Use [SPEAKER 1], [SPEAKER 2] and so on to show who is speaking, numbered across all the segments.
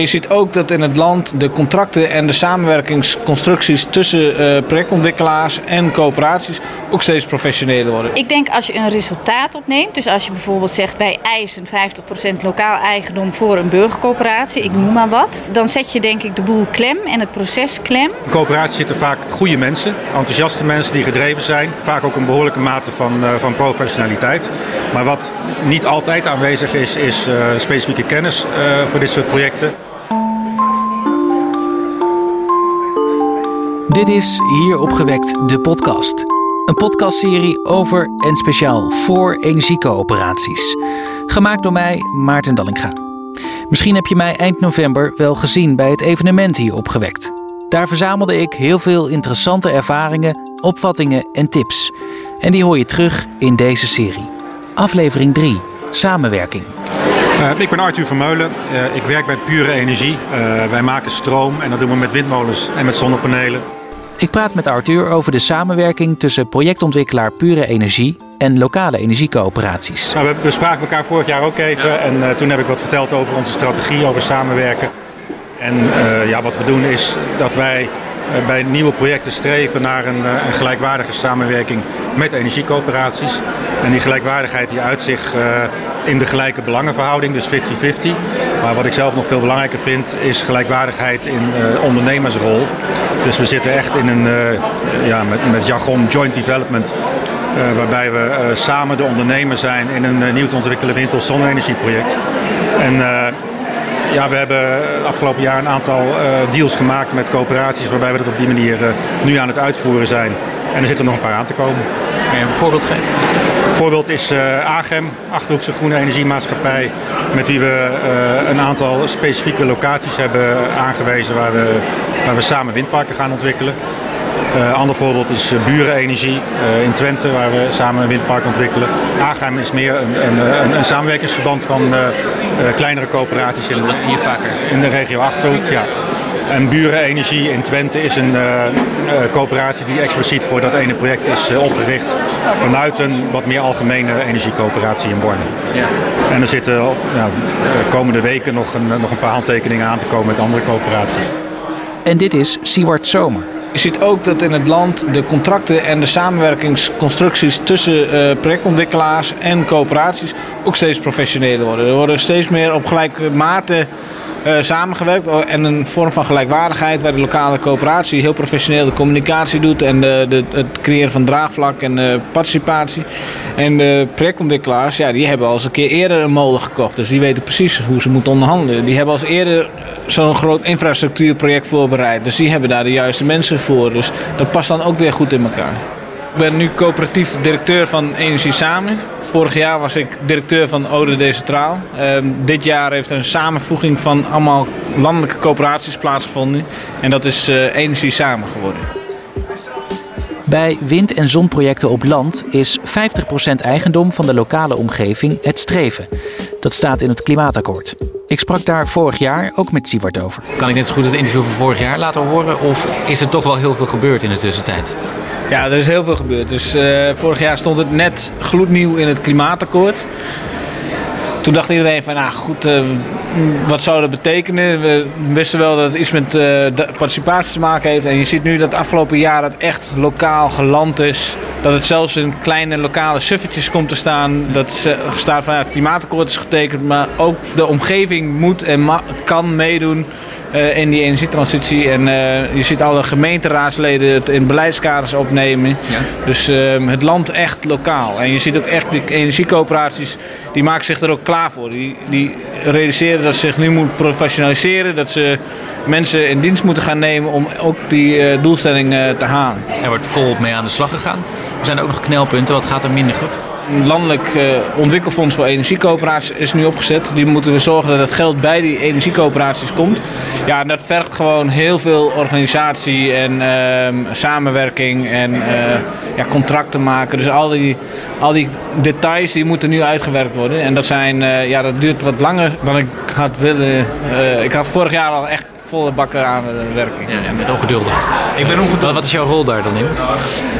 [SPEAKER 1] Je ziet ook dat in het land de contracten en de samenwerkingsconstructies tussen uh, projectontwikkelaars en coöperaties ook steeds professioneler worden.
[SPEAKER 2] Ik denk als je een resultaat opneemt, dus als je bijvoorbeeld zegt wij eisen 50% lokaal eigendom voor een burgercoöperatie, ik noem maar wat, dan zet je denk ik de boel klem en het proces klem.
[SPEAKER 3] In coöperaties zitten vaak goede mensen, enthousiaste mensen die gedreven zijn, vaak ook een behoorlijke mate van, uh, van professionaliteit. Maar wat niet altijd aanwezig is, is uh, specifieke kennis voor dit soort projecten.
[SPEAKER 4] Dit is Hier opgewekt, de podcast. Een podcastserie over en speciaal voor energiecoöperaties. Gemaakt door mij, Maarten Dallinga. Misschien heb je mij eind november wel gezien bij het evenement Hier opgewekt. Daar verzamelde ik heel veel interessante ervaringen, opvattingen en tips. En die hoor je terug in deze serie. Aflevering 3. Samenwerking.
[SPEAKER 3] Uh, ik ben Arthur Vermeulen. Uh, ik werk bij Pure Energie. Uh, wij maken stroom en dat doen we met windmolens en met zonnepanelen.
[SPEAKER 4] Ik praat met Arthur over de samenwerking tussen projectontwikkelaar Pure Energie en lokale energiecoöperaties.
[SPEAKER 3] Nou, we, spraken elkaar vorig jaar ook even en uh, toen heb ik wat verteld over onze strategie, over samenwerken. En uh, ja, wat we doen is dat wij bij nieuwe projecten streven naar een, een, gelijkwaardige samenwerking met energiecoöperaties. En die gelijkwaardigheid die uit zich in de gelijke belangenverhouding, dus 50-50. Maar wat ik zelf nog veel belangrijker vind, is gelijkwaardigheid in ondernemersrol. Dus we zitten echt in een, ja, met, met jargon joint development. Waarbij we samen de ondernemer zijn in een nieuw te ontwikkelen wind- of zonne-energieproject. En ja, we hebben afgelopen jaar een aantal deals gemaakt met coöperaties waarbij we dat op die manier nu aan het uitvoeren zijn. En er zitten nog een paar aan te komen.
[SPEAKER 4] Kun je een voorbeeld geven?
[SPEAKER 3] Een voorbeeld is uh, AGEM, Achterhoekse Groene Energiemaatschappij, met wie we een aantal specifieke locaties hebben aangewezen waar we, waar we samen windparken gaan ontwikkelen. Een uh, ander voorbeeld is Burenenergie in Twente, waar we samen een windpark ontwikkelen. AGEM is meer een, een, een, een samenwerkingsverband van kleinere coöperaties in,
[SPEAKER 4] dat zie je vaker.
[SPEAKER 3] in de regio Achterhoek. Ja. En Burenenergie in Twente is een uh, coöperatie die expliciet voor dat ene project is uh, opgericht vanuit een wat meer algemene energiecoöperatie in Borne. Ja. En er zitten ja, komende weken nog een, nog een paar handtekeningen aan te komen met andere coöperaties.
[SPEAKER 4] En dit is Siewart Zomer.
[SPEAKER 1] Je ziet ook dat in het land de contracten en de samenwerkingsconstructies tussen uh, projectontwikkelaars en coöperaties ook steeds professioneler worden. Er worden steeds meer op gelijke mate samengewerkt en een vorm van gelijkwaardigheid waar de lokale coöperatie heel professioneel de communicatie doet en de, het creëren van draagvlak en participatie. En de projectontwikkelaars, ja, die hebben al eens een keer eerder een molen gekocht, dus die weten precies hoe ze moeten onderhandelen. Die hebben al eens eerder zo'n groot infrastructuurproject voorbereid, dus die hebben daar de juiste mensen voor. Dus dat past dan ook weer goed in elkaar. Ik ben nu coöperatief directeur van Energie Samen. Vorig jaar was ik directeur van Ode Decentraal. Uh, dit jaar heeft er een samenvoeging van allemaal landelijke coöperaties plaatsgevonden. En dat is uh, Energie Samen geworden.
[SPEAKER 4] Bij wind- en zonprojecten op land is 50% eigendom van de lokale omgeving het streven. Dat staat in het klimaatakkoord. Ik sprak daar vorig jaar ook met Siewart over.
[SPEAKER 5] Kan ik net zo goed het interview van vorig jaar laten horen? Of is er toch wel heel veel gebeurd in de tussentijd?
[SPEAKER 1] Ja, er is heel veel gebeurd. Dus uh, vorig jaar stond het net gloednieuw in het klimaatakkoord. Toen dacht iedereen van, nou goed, uh, wat zou dat betekenen? We wisten wel dat het iets met uh, participatie te maken heeft. En je ziet nu dat het afgelopen jaar het echt lokaal geland is. Dat het zelfs in kleine lokale suffertjes komt te staan. Dat staat van, het klimaatakkoord is getekend. Maar ook de omgeving moet en kan meedoen. Uh, in die energietransitie. En uh, je ziet alle gemeenteraadsleden het in beleidskaders opnemen. Ja. Dus uh, het land echt lokaal. En je ziet ook echt de energiecoöperaties, die maken zich er ook klaar voor. Die, die realiseren dat ze zich nu moeten professionaliseren. Dat ze mensen in dienst moeten gaan nemen om ook die doelstelling te halen.
[SPEAKER 5] Er wordt volop mee aan de slag gegaan. Er zijn ook nog knelpunten. Wat gaat er minder goed?
[SPEAKER 1] Een landelijk uh, ontwikkelfonds voor energiecoöperaties is nu opgezet. Die moeten we zorgen dat het geld bij die energiecoöperaties komt. Ja, en dat vergt gewoon heel veel organisatie en uh, samenwerking en uh, ja, contracten maken. Dus al die, al die details die moeten nu uitgewerkt worden. En dat, zijn, ja, dat duurt wat langer dan ik had willen. ik had vorig jaar al echt volle bak eraan de werking.
[SPEAKER 5] Ja, je bent ongeduldig. Ik ben ongeduldig. Wat is jouw rol daar dan in?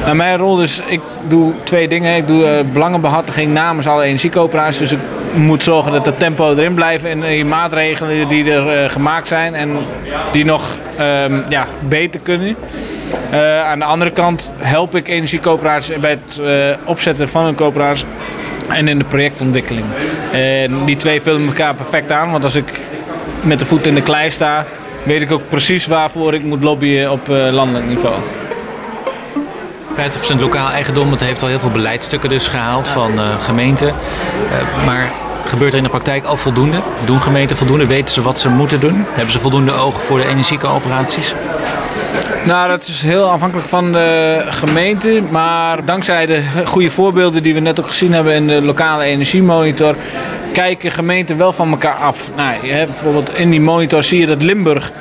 [SPEAKER 1] Nou, mijn rol is, ik doe twee dingen. Ik doe uh, belangenbehartiging namens alle energiecoöperaties. Dus ik moet zorgen dat het tempo erin blijft en die maatregelen die er gemaakt zijn en die nog ehm, ja, beter kunnen. aan de andere kant help ik energiecoöperaties bij het opzetten van een coöperatie en in de projectontwikkeling. En die twee vullen elkaar perfect aan, want als ik met de voet in de klei sta, weet ik ook precies waarvoor ik moet lobbyen op landelijk niveau.
[SPEAKER 5] 50% lokaal eigendom, dat heeft al heel veel beleidsstukken dus gehaald van uh, gemeenten. Uh, maar gebeurt er in de praktijk al voldoende? Doen gemeenten voldoende? Weten ze wat ze moeten doen? Hebben ze voldoende ogen voor de energiecoöperaties?
[SPEAKER 1] Nou, dat is heel afhankelijk van de gemeente. Maar dankzij de goede voorbeelden die we net ook gezien hebben in de lokale energiemonitor, kijken gemeenten wel van elkaar af. Nou, je hebt bijvoorbeeld in die monitor zie je dat Limburg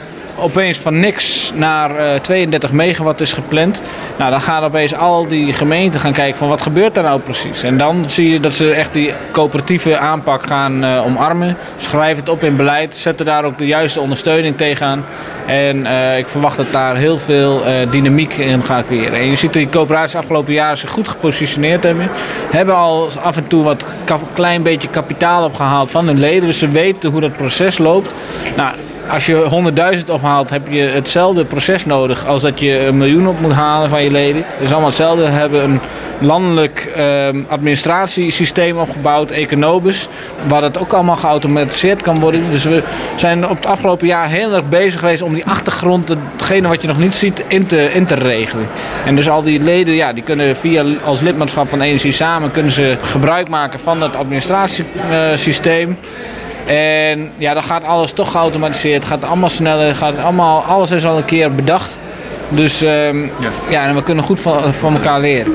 [SPEAKER 1] opeens van niks naar 32 eh, megawatt is gepland. Nou, dan gaan opeens al die gemeenten gaan kijken van wat gebeurt daar nou precies. En dan zie je dat ze echt die coöperatieve aanpak gaan uh, omarmen. Schrijven het op in beleid, zetten daar ook de juiste ondersteuning tegenaan. En uh, ik verwacht dat daar heel veel dynamiek in gaat creëren. En je ziet dat die coöperaties afgelopen jaren zich goed gepositioneerd hebben. Hebben al af en toe wat klein beetje kapitaal opgehaald van hun leden. Dus ze weten hoe dat proces loopt. Nou, als je 100.000 ophaalt, heb je hetzelfde proces nodig als dat je een miljoen op moet halen van je leden. Het is allemaal hetzelfde. We hebben een landelijk eh, administratiesysteem opgebouwd, Econobus, waar het ook allemaal geautomatiseerd kan worden. Dus we zijn op het afgelopen jaar heel erg bezig geweest om die achtergrond, hetgene wat je nog niet ziet, in te, in te regelen. En dus al die leden, ja, die kunnen via als lidmaatschap van Energie Samen, kunnen ze gebruik maken van dat administratiesysteem. En ja, dan gaat alles toch geautomatiseerd. Het gaat allemaal sneller. Gaat allemaal, alles is al een keer bedacht. Dus um, ja. ja, en we kunnen goed van, van elkaar leren.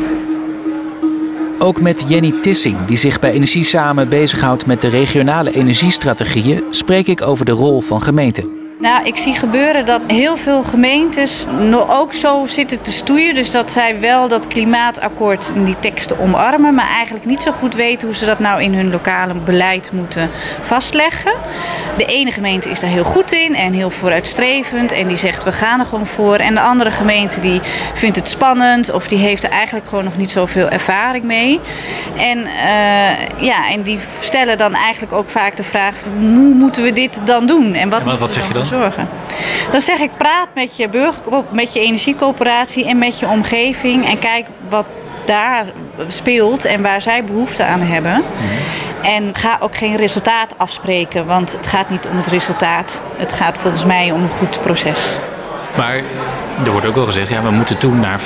[SPEAKER 4] Ook met Jenny Tissing, die zich bij Energie Samen bezighoudt met de regionale energiestrategieën, spreek ik over de rol van gemeenten.
[SPEAKER 2] Nou, ik zie gebeuren dat heel veel gemeentes ook zo zitten te stoeien. Dus dat zij wel dat klimaatakkoord in die teksten omarmen, maar eigenlijk niet zo goed weten hoe ze dat nou in hun lokale beleid moeten vastleggen. De ene gemeente is daar heel goed in en heel vooruitstrevend en die zegt we gaan er gewoon voor. En de andere gemeente die vindt het spannend of die heeft er eigenlijk gewoon nog niet zoveel ervaring mee. En, uh, ja, en die stellen dan eigenlijk ook vaak de vraag: hoe moeten we dit dan doen?
[SPEAKER 5] En wat, en wat, wat zeg je dan?
[SPEAKER 2] Zorgen. Dan zeg ik, praat met je, burger, met je energiecoöperatie en met je omgeving. En kijk wat daar speelt en waar zij behoefte aan hebben. En ga ook geen resultaat afspreken, want het gaat niet om het resultaat. Het gaat volgens mij om een goed proces.
[SPEAKER 5] Maar er wordt ook wel gezegd, ja, we moeten toe naar 50%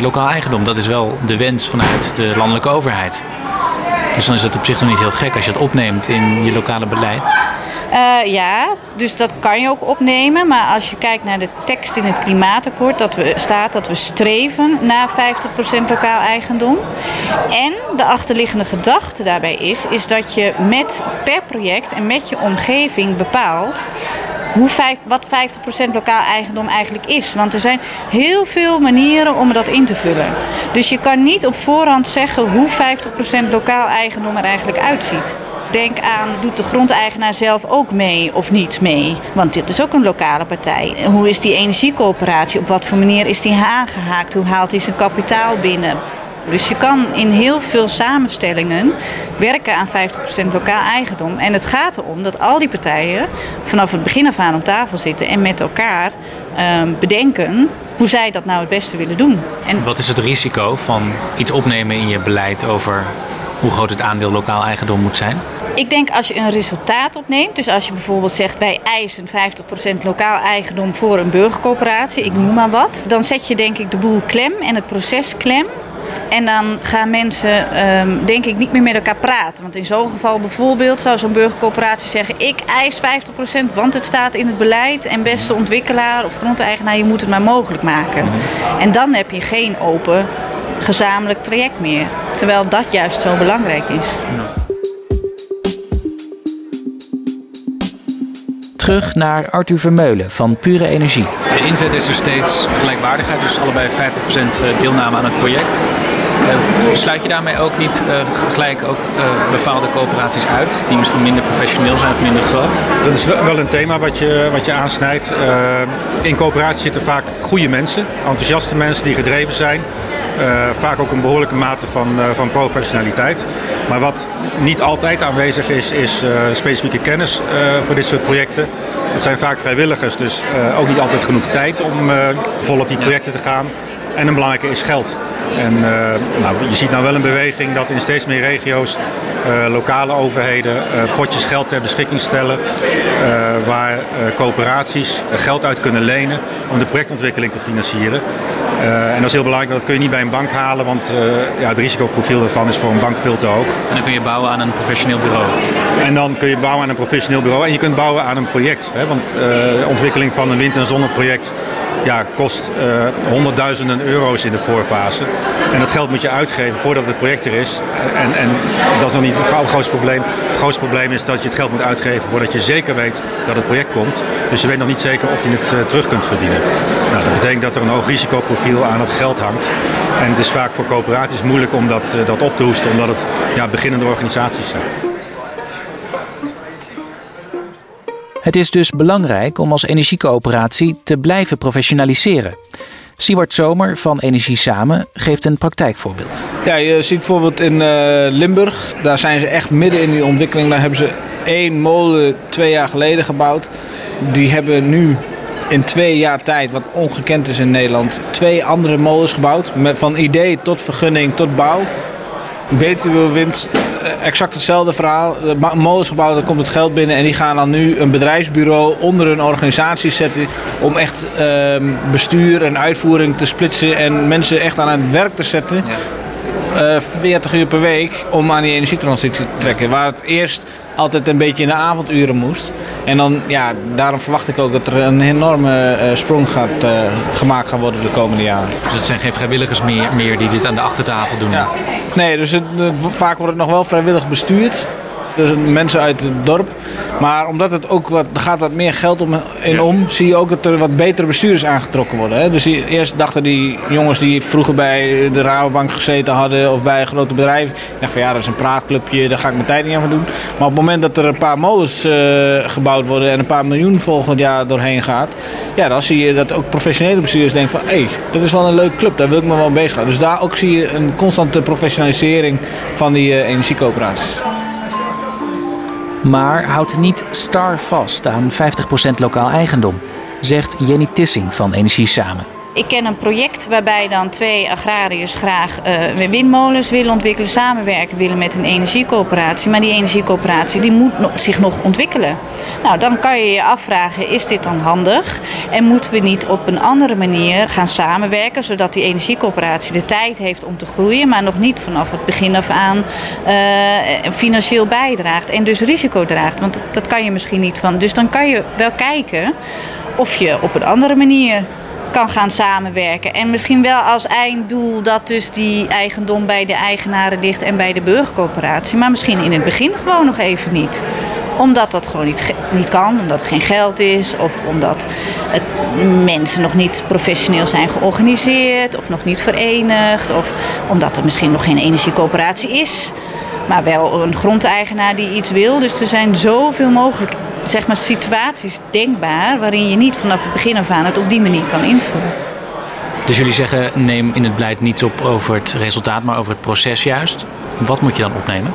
[SPEAKER 5] lokaal eigendom. Dat is wel de wens vanuit de landelijke overheid. Dus dan is het op zich nog niet heel gek als je het opneemt in je lokale beleid.
[SPEAKER 2] Uh, ja, dus dat kan je ook opnemen. Maar als je kijkt naar de tekst in het klimaatakkoord, dat we, staat dat we streven naar 50% lokaal eigendom. En de achterliggende gedachte daarbij is, is dat je met per project en met je omgeving bepaalt hoe vijf, wat 50% lokaal eigendom eigenlijk is. Want er zijn heel veel manieren om dat in te vullen. Dus je kan niet op voorhand zeggen hoe 50% lokaal eigendom er eigenlijk uitziet. Denk aan, doet de grondeigenaar zelf ook mee of niet mee? Want dit is ook een lokale partij. Hoe is die energiecoöperatie? Op wat voor manier is die aangehaakt? Hoe haalt hij zijn kapitaal binnen? Dus je kan in heel veel samenstellingen werken aan 50% lokaal eigendom. En het gaat erom dat al die partijen vanaf het begin af aan op tafel zitten en met elkaar ehm, bedenken hoe zij dat nou het beste willen doen.
[SPEAKER 5] En wat is het risico van iets opnemen in je beleid over hoe groot het aandeel lokaal eigendom moet zijn?
[SPEAKER 2] Ik denk als je een resultaat opneemt, dus als je bijvoorbeeld zegt wij eisen 50% lokaal eigendom voor een burgercoöperatie, ik noem maar wat, dan zet je denk ik de boel klem en het proces klem. En dan gaan mensen, um, denk ik, niet meer met elkaar praten. Want in zo'n geval bijvoorbeeld zou zo'n burgercoöperatie zeggen: Ik eis 50%, want het staat in het beleid. En beste ontwikkelaar of grondeigenaar, je moet het maar mogelijk maken. En dan heb je geen open gezamenlijk traject meer. Terwijl dat juist zo belangrijk is.
[SPEAKER 4] Terug naar Arthur Vermeulen van Pure Energie.
[SPEAKER 5] De inzet is er steeds gelijkwaardigheid, dus allebei 50% eh, deelname aan het project. Uh, sluit je daarmee ook niet uh, gelijk ook uh, bepaalde coöperaties uit die misschien minder professioneel zijn of minder groot?
[SPEAKER 3] Dat is wel een thema wat je, wat je aansnijdt. in coöperaties zitten vaak goede mensen, enthousiaste mensen die gedreven zijn. Vaak ook een behoorlijke mate van, van professionaliteit. Maar wat niet altijd aanwezig is, is specifieke kennis voor dit soort projecten. Het zijn vaak vrijwilligers, dus ook niet altijd genoeg tijd om vol op die projecten te gaan. En een belangrijke is geld. En nou, je ziet nou wel een beweging dat in steeds meer regio's uh, lokale overheden uh, potjes geld ter beschikking stellen. Uh, waar coöperaties geld uit kunnen lenen om de projectontwikkeling te financieren. En dat is heel belangrijk, dat kun je niet bij een bank halen, want ja, het risicoprofiel daarvan is voor een bank veel te hoog.
[SPEAKER 5] En dan kun je bouwen aan een professioneel bureau.
[SPEAKER 3] En dan kun je bouwen aan een professioneel bureau en je kunt bouwen aan een project. Hè, want de ontwikkeling van een wind- en zonneproject ja, kost uh, honderdduizenden euro's in de voorfase. En dat geld moet je uitgeven voordat het project er is. En, en dat is nog niet het grootste probleem. Het grootste probleem is dat je het geld moet uitgeven voordat je zeker weet dat het project komt. Dus je weet nog niet zeker of je het uh, terug kunt verdienen. Nou, dat betekent dat er een hoog risicoprofiel aan het geld hangt. En het is vaak voor coöperaties moeilijk om dat, uh, dat op te hoesten, omdat het ja, beginnende organisaties zijn.
[SPEAKER 4] Het is dus belangrijk om als energiecoöperatie te blijven professionaliseren. Siewart Zomer van Energie Samen geeft een praktijkvoorbeeld.
[SPEAKER 1] Ja, je ziet bijvoorbeeld in uh, Limburg, daar zijn ze echt midden in die ontwikkeling. Daar hebben ze één molen twee jaar geleden gebouwd. Die hebben nu in twee jaar tijd, wat ongekend is in Nederland, twee andere molens gebouwd. Met, van idee tot vergunning tot bouw. Betuwe Wind, eh, exact hetzelfde verhaal. De molensgebouw, daar komt het geld binnen en die gaan dan nu een bedrijfsbureau onder een organisatie zetten om echt uh, bestuur en uitvoering te splitsen en mensen echt aan het werk te zetten. Ja. Uh, 40 uur per week om aan die energietransitie te trekken. Waar het eerst altijd een beetje in de avonduren moest. En dan, ja, daarom verwacht ik ook dat er een enorme uh, sprong gaat, uh, gemaakt gaat worden de komende jaren.
[SPEAKER 5] Dus het zijn geen vrijwilligers meer, meer die dit aan de achtertafel doen?
[SPEAKER 1] Ja. Nee, dus het, vaak wordt het nog wel vrijwillig bestuurd. Dus mensen uit het dorp. Maar omdat het ook wat, er gaat wat meer geld om, in om, zie je ook dat er wat betere bestuurders aangetrokken worden. Hè? Dus die, eerst dachten die jongens die vroeger bij de Rabobank gezeten hadden of bij grote bedrijven, dachten van ja, dat is een praatclubje, daar ga ik mijn tijd niet aan doen. Maar op het moment dat er een paar molens uh, gebouwd worden en een paar miljoen volgend jaar doorheen gaat, ja, dan zie je dat ook professionele bestuurders denken van hé, hey, dat is wel een leuke club, daar wil ik me wel bezig houden. Dus daar ook zie je een constante professionalisering van die uh, energiecoöperaties.
[SPEAKER 4] Maar houdt niet star vast aan 50% lokaal eigendom, zegt Jenny Tissing van Energie Samen.
[SPEAKER 2] Ik ken een project waarbij dan twee agrariërs graag uh, windmolens willen ontwikkelen, samenwerken willen met een energiecoöperatie. Maar die energiecoöperatie die moet zich nog ontwikkelen. Nou, dan kan je je afvragen, is dit dan handig? En moeten we niet op een andere manier gaan samenwerken, zodat die energiecoöperatie de tijd heeft om te groeien, maar nog niet vanaf het begin af aan uh, financieel bijdraagt en dus risico draagt? Want dat kan je misschien niet van. Dus dan kan je wel kijken of je op een andere manier kan gaan samenwerken. En misschien wel als einddoel dat dus die eigendom bij de eigenaren ligt en bij de burgercoöperatie. Maar misschien in het begin gewoon nog even niet omdat dat gewoon niet, niet kan, omdat er geen geld is of omdat het, mensen nog niet professioneel zijn georganiseerd of nog niet verenigd of omdat er misschien nog geen energiecoöperatie is, maar wel een grondeigenaar die iets wil. Dus er zijn zoveel mogelijk zeg maar, situaties denkbaar waarin je niet vanaf het begin af aan het op die manier kan invullen.
[SPEAKER 5] Dus jullie zeggen neem in het beleid niets op over het resultaat, maar over het proces juist. Wat moet je dan opnemen?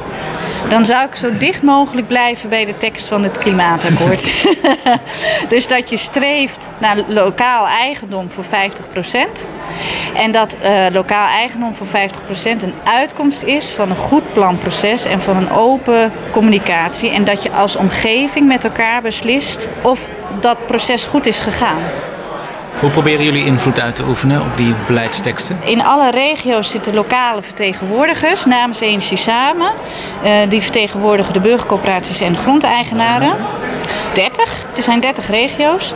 [SPEAKER 2] Dan zou ik zo dicht mogelijk blijven bij de tekst van het klimaatakkoord. dus dat je streeft naar lokaal eigendom voor 50%. En dat uh, lokaal eigendom voor 50% een uitkomst is van een goed planproces en van een open communicatie. En dat je als omgeving met elkaar beslist of dat proces goed is gegaan.
[SPEAKER 5] Hoe proberen jullie invloed uit te oefenen op die beleidsteksten?
[SPEAKER 2] In alle regio's zitten lokale vertegenwoordigers namens Energie Samen. Uh, die vertegenwoordigen de burgercoöperaties en de grondeigenaren. 30. Er zijn 30 regio's.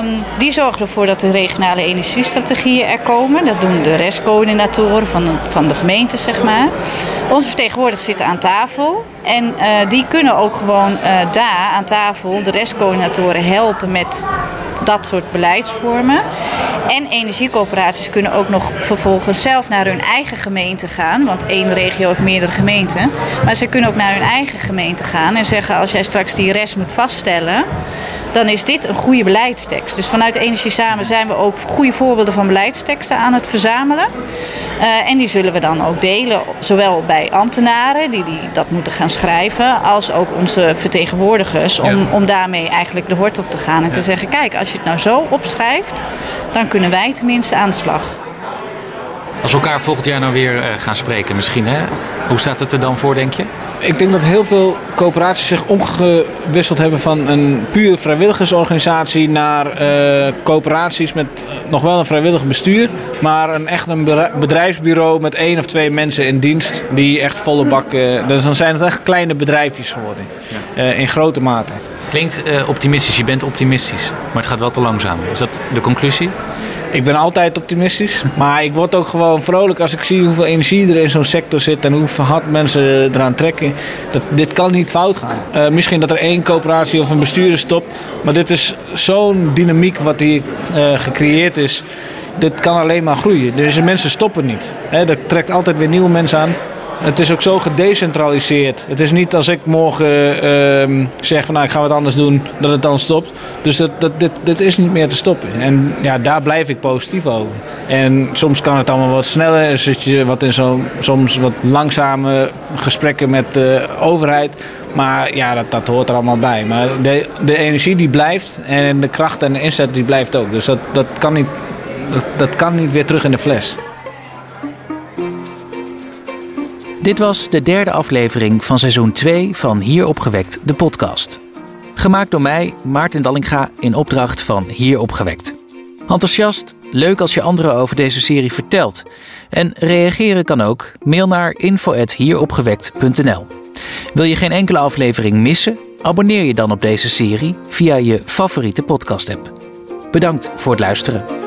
[SPEAKER 2] Um, die zorgen ervoor dat de regionale energiestrategieën er komen. Dat doen de restcoördinatoren van de, van de gemeente, zeg maar. Onze vertegenwoordigers zitten aan tafel. En uh, die kunnen ook gewoon uh, daar aan tafel de restcoördinatoren helpen met dat soort beleidsvormen. En energiecoöperaties kunnen ook nog vervolgens zelf naar hun eigen gemeente gaan. Want één regio heeft meerdere gemeenten. Maar ze kunnen ook naar hun eigen gemeente gaan en zeggen: als jij straks die rest moet vaststellen dan is dit een goede beleidstekst. Dus vanuit Energie Samen zijn we ook goede voorbeelden van beleidsteksten aan het verzamelen. Uh, en die zullen we dan ook delen, zowel bij ambtenaren die, die dat moeten gaan schrijven, als ook onze vertegenwoordigers, om, ja. om daarmee eigenlijk de hort op te gaan en ja. te zeggen: kijk, als je het nou zo opschrijft, dan kunnen wij tenminste aan de slag.
[SPEAKER 4] Als we elkaar volgend jaar nou weer uh, gaan spreken, misschien, hè? hoe staat het er dan voor, denk je?
[SPEAKER 1] Ik denk dat heel veel coöperaties zich omgewisseld hebben van een puur vrijwilligersorganisatie naar uh, coöperaties met nog wel een vrijwillig bestuur, maar een echt een bedrijfsbureau met één of twee mensen in dienst die echt volle bak. Uh, dus dan zijn het echt kleine bedrijfjes geworden ja. in grote mate.
[SPEAKER 4] Klinkt uh, optimistisch, je bent optimistisch, maar het gaat wel te langzaam. Is dat de conclusie?
[SPEAKER 1] Ik ben altijd optimistisch, maar ik word ook gewoon vrolijk als ik zie hoeveel energie er in zo'n sector zit en hoeveel hard mensen eraan trekken. Dat, dit kan niet fout gaan. Uh, misschien dat er één coöperatie of een bestuurder stopt, maar dit is zo'n dynamiek wat hier uh, gecreëerd is. Dit kan alleen maar groeien. Deze mensen stoppen niet. Hè, er trekt altijd weer nieuwe mensen aan. Het is ook zo gedecentraliseerd. Het is niet als ik morgen uh, zeg van nou ik ga wat anders doen, dat het dan stopt. Dus dat, dat, dit, dit is niet meer te stoppen. En ja, daar blijf ik positief over. En soms kan het allemaal wat sneller. Zit je wat in zo'n soms wat langzame gesprekken met de overheid. Maar ja, dat, dat hoort er allemaal bij. Maar de, de energie die blijft en de kracht en de inzet die blijft ook. Dus dat, dat, kan niet, dat, dat kan niet weer terug in de fles.
[SPEAKER 4] Dit was de derde aflevering van seizoen 2 van Hier Opgewekt, de podcast. Gemaakt door mij, Maarten Dallinga, in opdracht van Hier Opgewekt. Enthousiast, leuk als je anderen over deze serie vertelt. En reageren kan ook. Mail naar info.hieropgewekt.nl Wil je geen enkele aflevering missen? Abonneer je dan op deze serie via je favoriete podcast-app. Bedankt voor het luisteren.